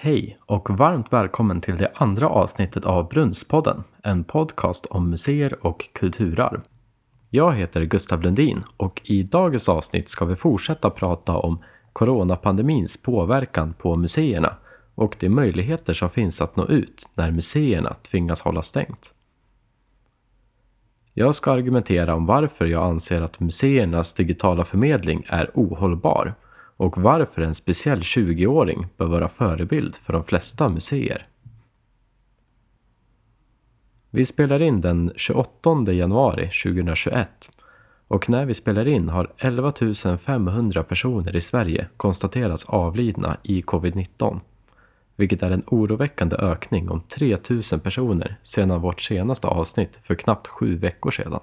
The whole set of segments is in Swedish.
Hej och varmt välkommen till det andra avsnittet av Brunnspodden, en podcast om museer och kulturarv. Jag heter Gustav Lundin och i dagens avsnitt ska vi fortsätta prata om coronapandemins påverkan på museerna och de möjligheter som finns att nå ut när museerna tvingas hålla stängt. Jag ska argumentera om varför jag anser att museernas digitala förmedling är ohållbar och varför en speciell 20-åring bör vara förebild för de flesta museer. Vi spelar in den 28 januari 2021 och när vi spelar in har 11 500 personer i Sverige konstaterats avlidna i covid-19 vilket är en oroväckande ökning om 3 000 personer sedan vårt senaste avsnitt för knappt sju veckor sedan.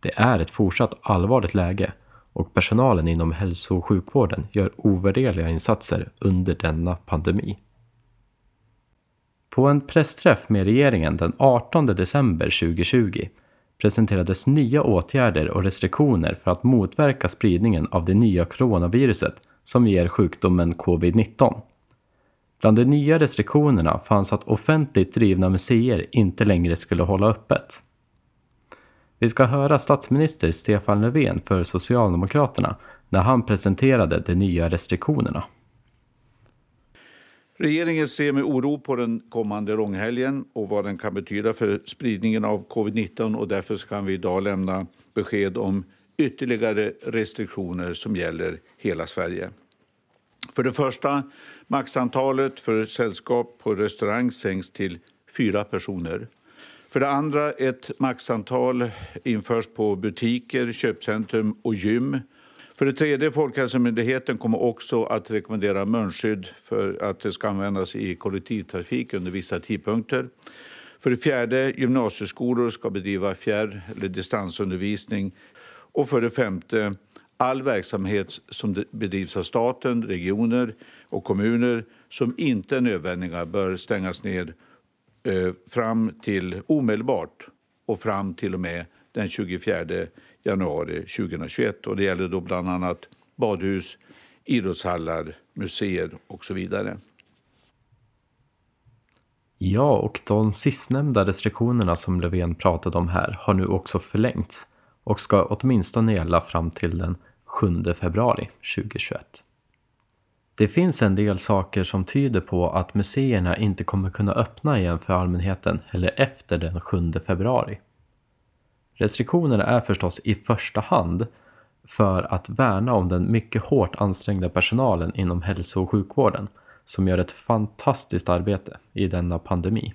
Det är ett fortsatt allvarligt läge och personalen inom hälso och sjukvården gör ovärderliga insatser under denna pandemi. På en pressträff med regeringen den 18 december 2020 presenterades nya åtgärder och restriktioner för att motverka spridningen av det nya coronaviruset som ger sjukdomen covid-19. Bland de nya restriktionerna fanns att offentligt drivna museer inte längre skulle hålla öppet. Vi ska höra statsminister Stefan Löfven för Socialdemokraterna när han presenterade de nya restriktionerna. Regeringen ser med oro på den kommande långhelgen och vad den kan betyda för spridningen av covid-19 och därför kan vi idag lämna besked om ytterligare restriktioner som gäller hela Sverige. För det första, maxantalet för sällskap på restaurang sänks till fyra personer. För det andra, ett maxantal införs på butiker, köpcentrum och gym. För det tredje, Folkhälsomyndigheten kommer också att rekommendera munskydd för att det ska användas i kollektivtrafik under vissa tidpunkter. För det fjärde, gymnasieskolor ska bedriva fjärr eller distansundervisning. Och för det femte, all verksamhet som bedrivs av staten, regioner och kommuner som inte är nödvändiga bör stängas ned Eh, fram till omedelbart och fram till och med den 24 januari 2021. Och det gäller då bland annat badhus, idrottshallar, museer och så vidare. Ja, och de sistnämnda restriktionerna som Löfven pratade om här har nu också förlängts och ska åtminstone gälla fram till den 7 februari 2021. Det finns en del saker som tyder på att museerna inte kommer kunna öppna igen för allmänheten heller efter den 7 februari. Restriktionerna är förstås i första hand för att värna om den mycket hårt ansträngda personalen inom hälso och sjukvården som gör ett fantastiskt arbete i denna pandemi.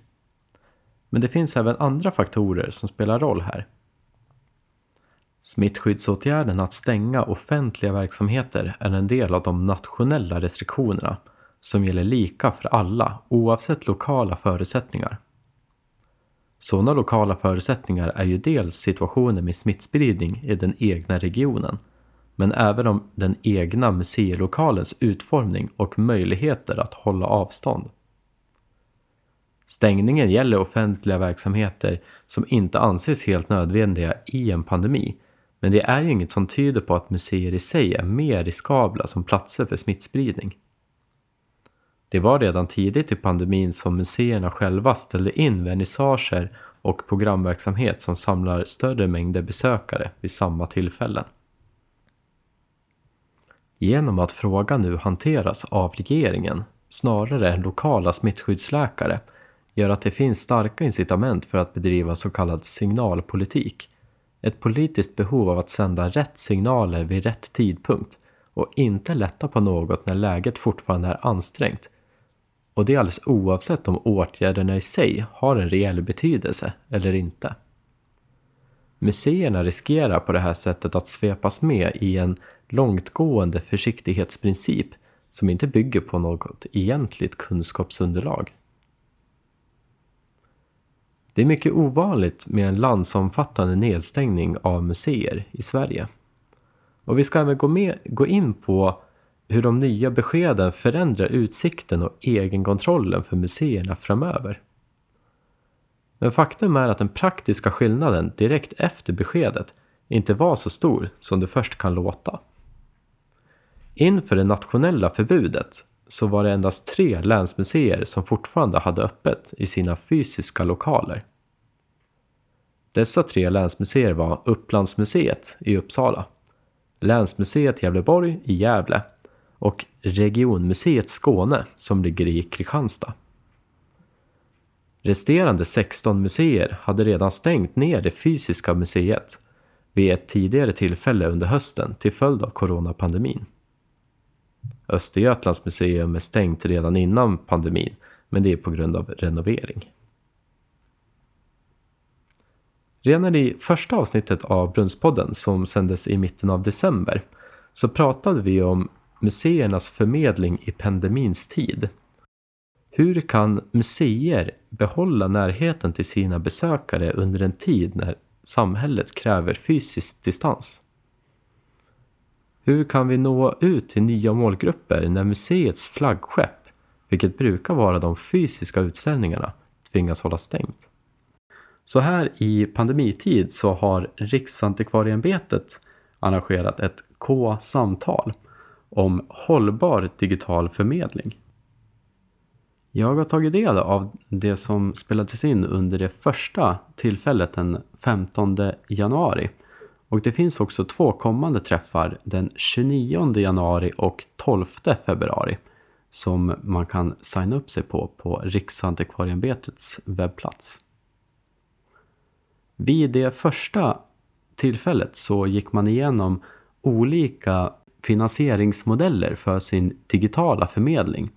Men det finns även andra faktorer som spelar roll här. Smittskyddsåtgärden att stänga offentliga verksamheter är en del av de nationella restriktionerna som gäller lika för alla oavsett lokala förutsättningar. Sådana lokala förutsättningar är ju dels situationen med smittspridning i den egna regionen men även om den egna museilokalens utformning och möjligheter att hålla avstånd. Stängningen gäller offentliga verksamheter som inte anses helt nödvändiga i en pandemi men det är ju inget som tyder på att museer i sig är mer riskabla som platser för smittspridning. Det var redan tidigt i pandemin som museerna själva ställde in vernissager och programverksamhet som samlar större mängder besökare vid samma tillfällen. Genom att frågan nu hanteras av regeringen snarare än lokala smittskyddsläkare gör att det finns starka incitament för att bedriva så kallad signalpolitik ett politiskt behov av att sända rätt signaler vid rätt tidpunkt och inte lätta på något när läget fortfarande är ansträngt. Och det är alldeles oavsett om åtgärderna i sig har en reell betydelse eller inte. Museerna riskerar på det här sättet att svepas med i en långtgående försiktighetsprincip som inte bygger på något egentligt kunskapsunderlag. Det är mycket ovanligt med en landsomfattande nedstängning av museer i Sverige. Och vi ska även gå, med, gå in på hur de nya beskeden förändrar utsikten och egenkontrollen för museerna framöver. Men faktum är att den praktiska skillnaden direkt efter beskedet inte var så stor som det först kan låta. Inför det nationella förbudet så var det endast tre länsmuseer som fortfarande hade öppet i sina fysiska lokaler. Dessa tre länsmuseer var Upplandsmuseet i Uppsala, Länsmuseet Gävleborg i Gävle och Regionmuseet Skåne som ligger i Kristianstad. Resterande 16 museer hade redan stängt ner det fysiska museet vid ett tidigare tillfälle under hösten till följd av coronapandemin. Östergötlands museum är stängt redan innan pandemin, men det är på grund av renovering. Redan i första avsnittet av Brunnspodden som sändes i mitten av december så pratade vi om museernas förmedling i pandemins tid. Hur kan museer behålla närheten till sina besökare under en tid när samhället kräver fysisk distans? Hur kan vi nå ut till nya målgrupper när museets flaggskepp, vilket brukar vara de fysiska utställningarna, tvingas hålla stängt? Så här i pandemitid så har Riksantikvarieämbetet arrangerat ett K-samtal om hållbar digital förmedling. Jag har tagit del av det som spelades in under det första tillfället den 15 januari och det finns också två kommande träffar den 29 januari och 12 februari som man kan signa upp sig på på Riksantikvarieämbetets webbplats. Vid det första tillfället så gick man igenom olika finansieringsmodeller för sin digitala förmedling.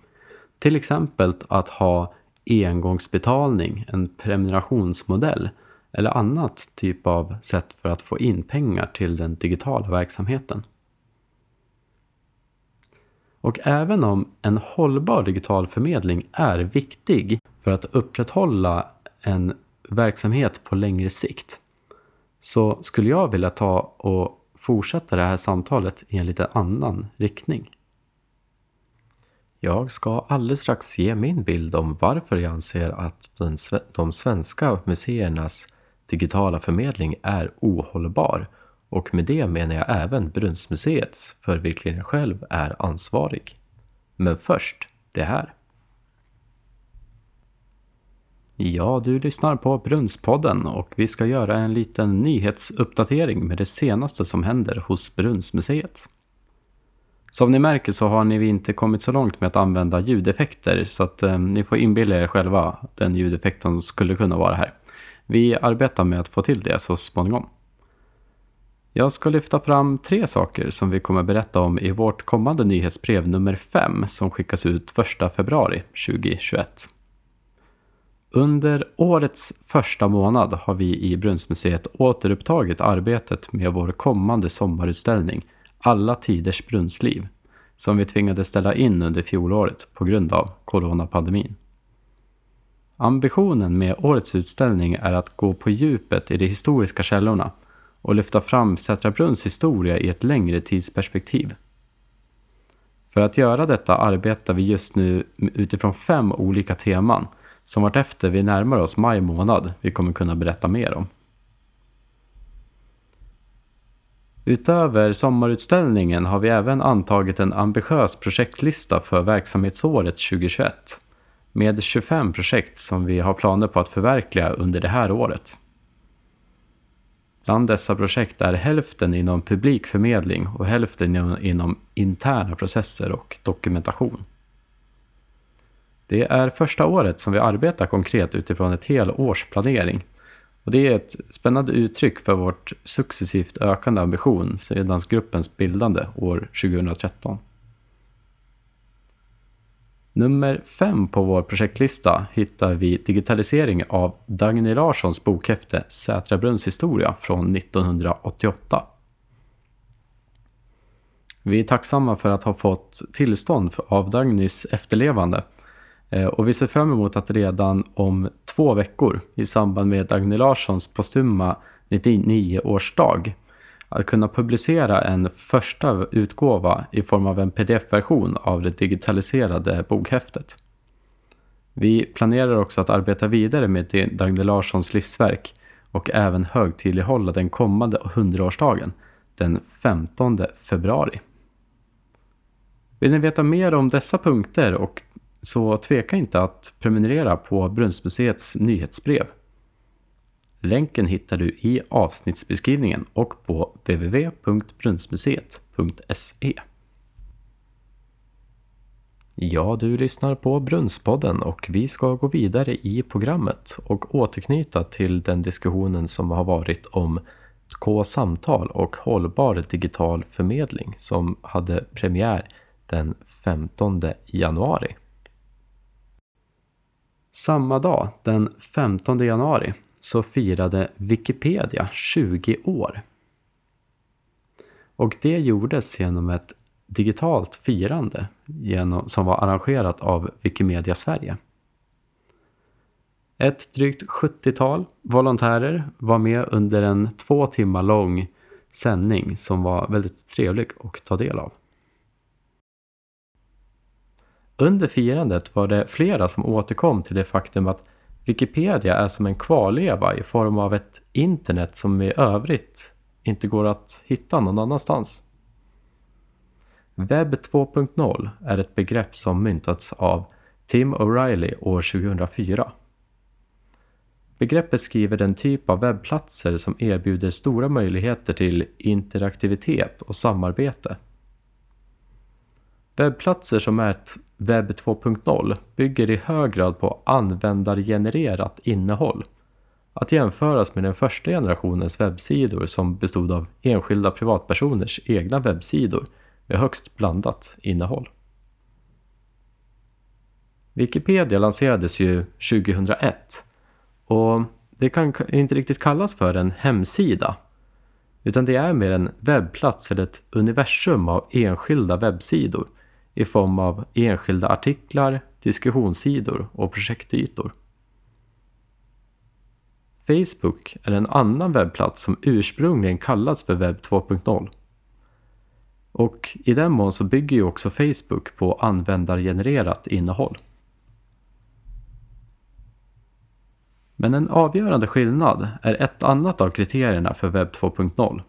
Till exempel att ha engångsbetalning, en prenumerationsmodell eller annat typ av sätt för att få in pengar till den digitala verksamheten. Och även om en hållbar digital förmedling är viktig för att upprätthålla en verksamhet på längre sikt så skulle jag vilja ta och fortsätta det här samtalet i en lite annan riktning. Jag ska alldeles strax ge min bild om varför jag anser att de svenska museernas digitala förmedling är ohållbar och med det menar jag även Brunnsmuseets för vilken jag själv är ansvarig. Men först det här. Ja, du lyssnar på Brunnspodden och vi ska göra en liten nyhetsuppdatering med det senaste som händer hos Brunnsmuseet. Som ni märker så har ni inte kommit så långt med att använda ljudeffekter så att eh, ni får inbilla er själva den ljudeffekt skulle kunna vara här. Vi arbetar med att få till det så småningom. Jag ska lyfta fram tre saker som vi kommer berätta om i vårt kommande nyhetsbrev nummer 5 som skickas ut 1 februari 2021. Under årets första månad har vi i Brunnsmuseet återupptagit arbetet med vår kommande sommarutställning Alla tiders brunnsliv som vi tvingades ställa in under fjolåret på grund av coronapandemin. Ambitionen med årets utställning är att gå på djupet i de historiska källorna och lyfta fram Sätra Brunns historia i ett längre tidsperspektiv. För att göra detta arbetar vi just nu utifrån fem olika teman som vartefter vi närmar oss maj månad vi kommer kunna berätta mer om. Utöver sommarutställningen har vi även antagit en ambitiös projektlista för verksamhetsåret 2021 med 25 projekt som vi har planer på att förverkliga under det här året. Bland dessa projekt är hälften inom publik förmedling och hälften inom interna processer och dokumentation. Det är första året som vi arbetar konkret utifrån ett helårsplanering. Och det är ett spännande uttryck för vårt successivt ökande ambition sedan gruppens bildande år 2013. Nummer fem på vår projektlista hittar vi digitalisering av Dagny Larssons bokhäfte Sätra Brunns historia från 1988. Vi är tacksamma för att ha fått tillstånd av Dagnys efterlevande eh, och vi ser fram emot att redan om två veckor i samband med Dagny Larssons postuma 99-årsdag att kunna publicera en första utgåva i form av en pdf-version av det digitaliserade bokhäftet. Vi planerar också att arbeta vidare med Dagny Larssons livsverk och även högtidlighålla den kommande 100-årsdagen den 15 februari. Vill ni veta mer om dessa punkter och så tveka inte att prenumerera på Brunnsmuseets nyhetsbrev. Länken hittar du i avsnittsbeskrivningen och på www.brunnsmuseet.se. Ja, du lyssnar på Brunnspodden och vi ska gå vidare i programmet och återknyta till den diskussionen som har varit om K-samtal och hållbar digital förmedling som hade premiär den 15 januari. Samma dag, den 15 januari, så firade Wikipedia 20 år. Och det gjordes genom ett digitalt firande genom, som var arrangerat av Wikimedia Sverige. Ett drygt 70-tal volontärer var med under en två timmar lång sändning som var väldigt trevlig att ta del av. Under firandet var det flera som återkom till det faktum att Wikipedia är som en kvarleva i form av ett internet som i övrigt inte går att hitta någon annanstans. Webb 2.0 är ett begrepp som myntats av Tim O'Reilly år 2004. Begreppet skriver den typ av webbplatser som erbjuder stora möjligheter till interaktivitet och samarbete. Webbplatser som är ett webb 2.0 bygger i hög grad på användargenererat innehåll. Att jämföras med den första generationens webbsidor som bestod av enskilda privatpersoners egna webbsidor med högst blandat innehåll. Wikipedia lanserades ju 2001 och det kan inte riktigt kallas för en hemsida utan det är mer en webbplats eller ett universum av enskilda webbsidor i form av enskilda artiklar, diskussionssidor och projektytor. Facebook är en annan webbplats som ursprungligen kallats för webb 2.0. Och i den mån så bygger ju också Facebook på användargenererat innehåll. Men en avgörande skillnad är ett annat av kriterierna för webb 2.0.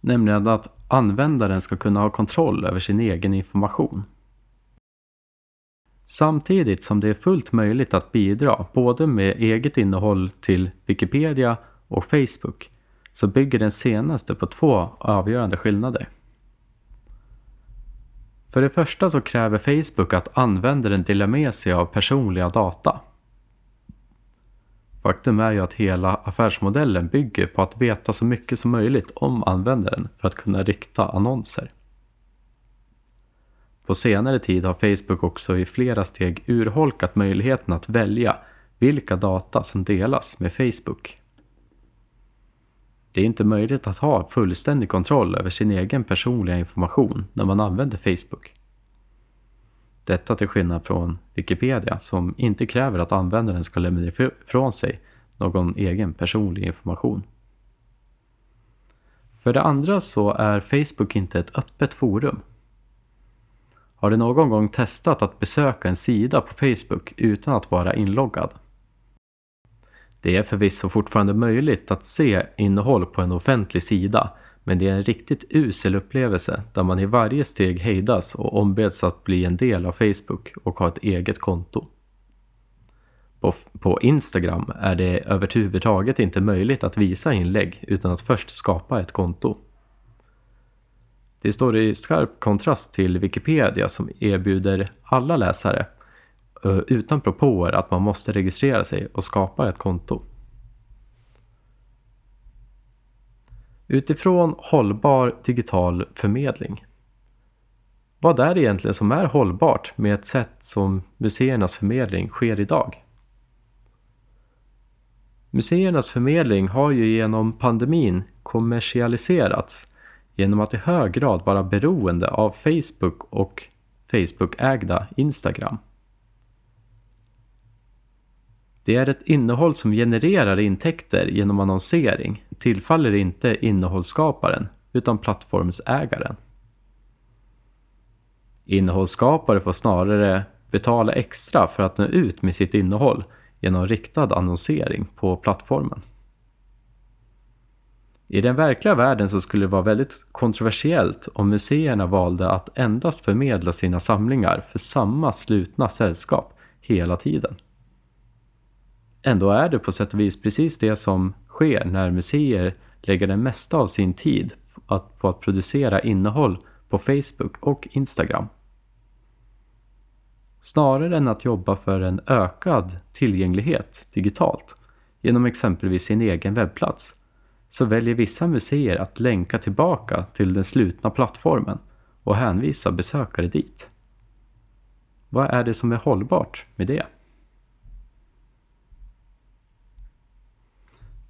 Nämligen att användaren ska kunna ha kontroll över sin egen information. Samtidigt som det är fullt möjligt att bidra både med eget innehåll till Wikipedia och Facebook så bygger den senaste på två avgörande skillnader. För det första så kräver Facebook att användaren delar med sig av personliga data. Faktum är ju att hela affärsmodellen bygger på att veta så mycket som möjligt om användaren för att kunna rikta annonser. På senare tid har Facebook också i flera steg urholkat möjligheten att välja vilka data som delas med Facebook. Det är inte möjligt att ha fullständig kontroll över sin egen personliga information när man använder Facebook. Detta till skillnad från Wikipedia som inte kräver att användaren ska lämna ifrån sig någon egen personlig information. För det andra så är Facebook inte ett öppet forum. Har du någon gång testat att besöka en sida på Facebook utan att vara inloggad? Det är förvisso fortfarande möjligt att se innehåll på en offentlig sida men det är en riktigt usel upplevelse där man i varje steg hejdas och ombeds att bli en del av Facebook och ha ett eget konto. På, på Instagram är det överhuvudtaget inte möjligt att visa inlägg utan att först skapa ett konto. Det står i skarp kontrast till Wikipedia som erbjuder alla läsare utan propåer att man måste registrera sig och skapa ett konto. Utifrån hållbar digital förmedling. Vad är det egentligen som är hållbart med ett sätt som museernas förmedling sker idag? Museernas förmedling har ju genom pandemin kommersialiserats genom att i hög grad vara beroende av Facebook och Facebook-ägda Instagram. Det är ett innehåll som genererar intäkter genom annonsering, tillfaller inte innehållsskaparen utan plattformsägaren. Innehållsskapare får snarare betala extra för att nå ut med sitt innehåll genom riktad annonsering på plattformen. I den verkliga världen så skulle det vara väldigt kontroversiellt om museerna valde att endast förmedla sina samlingar för samma slutna sällskap hela tiden. Ändå är det på sätt och vis precis det som sker när museer lägger det mesta av sin tid på att producera innehåll på Facebook och Instagram. Snarare än att jobba för en ökad tillgänglighet digitalt genom exempelvis sin egen webbplats så väljer vissa museer att länka tillbaka till den slutna plattformen och hänvisa besökare dit. Vad är det som är hållbart med det?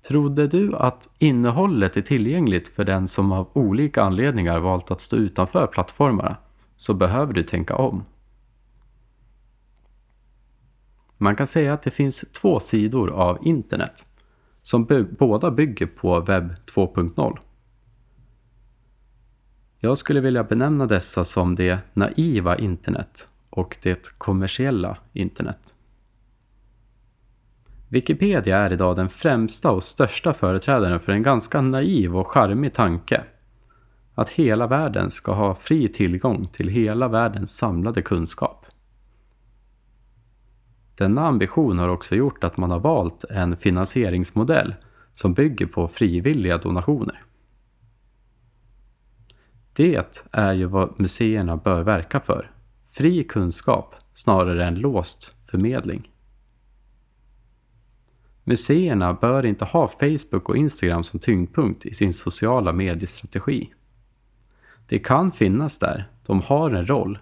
Trodde du att innehållet är tillgängligt för den som av olika anledningar valt att stå utanför plattformarna så behöver du tänka om. Man kan säga att det finns två sidor av internet som by båda bygger på webb 2.0. Jag skulle vilja benämna dessa som det naiva internet och det kommersiella internet. Wikipedia är idag den främsta och största företrädaren för en ganska naiv och charmig tanke. Att hela världen ska ha fri tillgång till hela världens samlade kunskap. Denna ambition har också gjort att man har valt en finansieringsmodell som bygger på frivilliga donationer. Det är ju vad museerna bör verka för. Fri kunskap snarare än låst förmedling. Museerna bör inte ha Facebook och Instagram som tyngdpunkt i sin sociala mediestrategi. Det kan finnas där, de har en roll,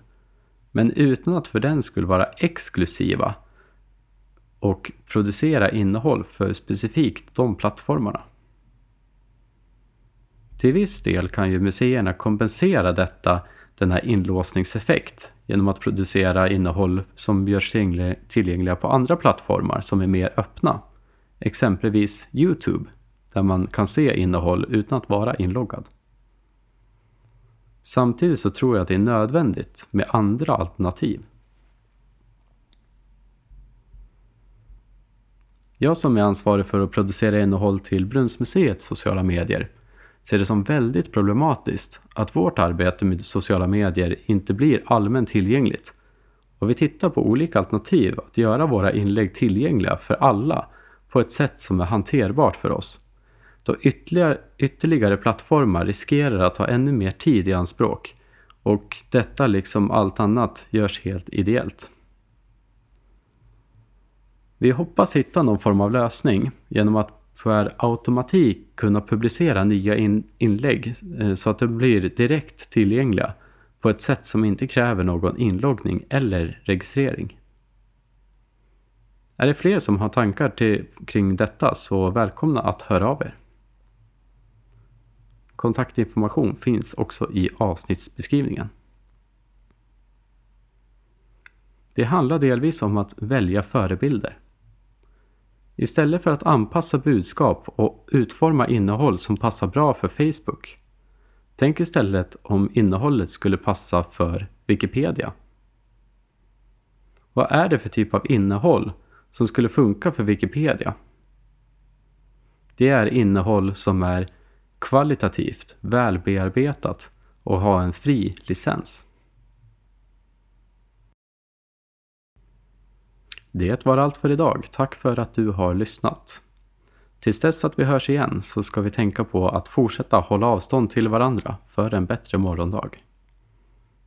men utan att för den skulle vara exklusiva och producera innehåll för specifikt de plattformarna. Till viss del kan ju museerna kompensera detta, denna inlåsningseffekt genom att producera innehåll som görs tillgängliga på andra plattformar som är mer öppna exempelvis Youtube, där man kan se innehåll utan att vara inloggad. Samtidigt så tror jag att det är nödvändigt med andra alternativ. Jag som är ansvarig för att producera innehåll till Brunnsmuseets sociala medier ser det som väldigt problematiskt att vårt arbete med sociala medier inte blir allmänt tillgängligt och vi tittar på olika alternativ att göra våra inlägg tillgängliga för alla på ett sätt som är hanterbart för oss. Då ytterligare, ytterligare plattformar riskerar att ta ännu mer tid i anspråk och detta liksom allt annat görs helt ideellt. Vi hoppas hitta någon form av lösning genom att per automatik kunna publicera nya in inlägg eh, så att de blir direkt tillgängliga på ett sätt som inte kräver någon inloggning eller registrering. Är det fler som har tankar till, kring detta så välkomna att höra av er. Kontaktinformation finns också i avsnittsbeskrivningen. Det handlar delvis om att välja förebilder. Istället för att anpassa budskap och utforma innehåll som passar bra för Facebook. Tänk istället om innehållet skulle passa för Wikipedia. Vad är det för typ av innehåll som skulle funka för Wikipedia. Det är innehåll som är kvalitativt, välbearbetat och har en fri licens. Det var allt för idag. Tack för att du har lyssnat. Tills dess att vi hörs igen så ska vi tänka på att fortsätta hålla avstånd till varandra för en bättre morgondag.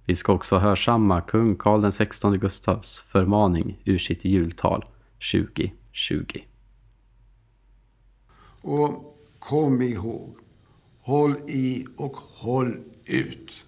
Vi ska också hörsamma kung Karl XVI Gustavs förmaning ur sitt jultal 2020. Och kom ihåg, håll i och håll ut.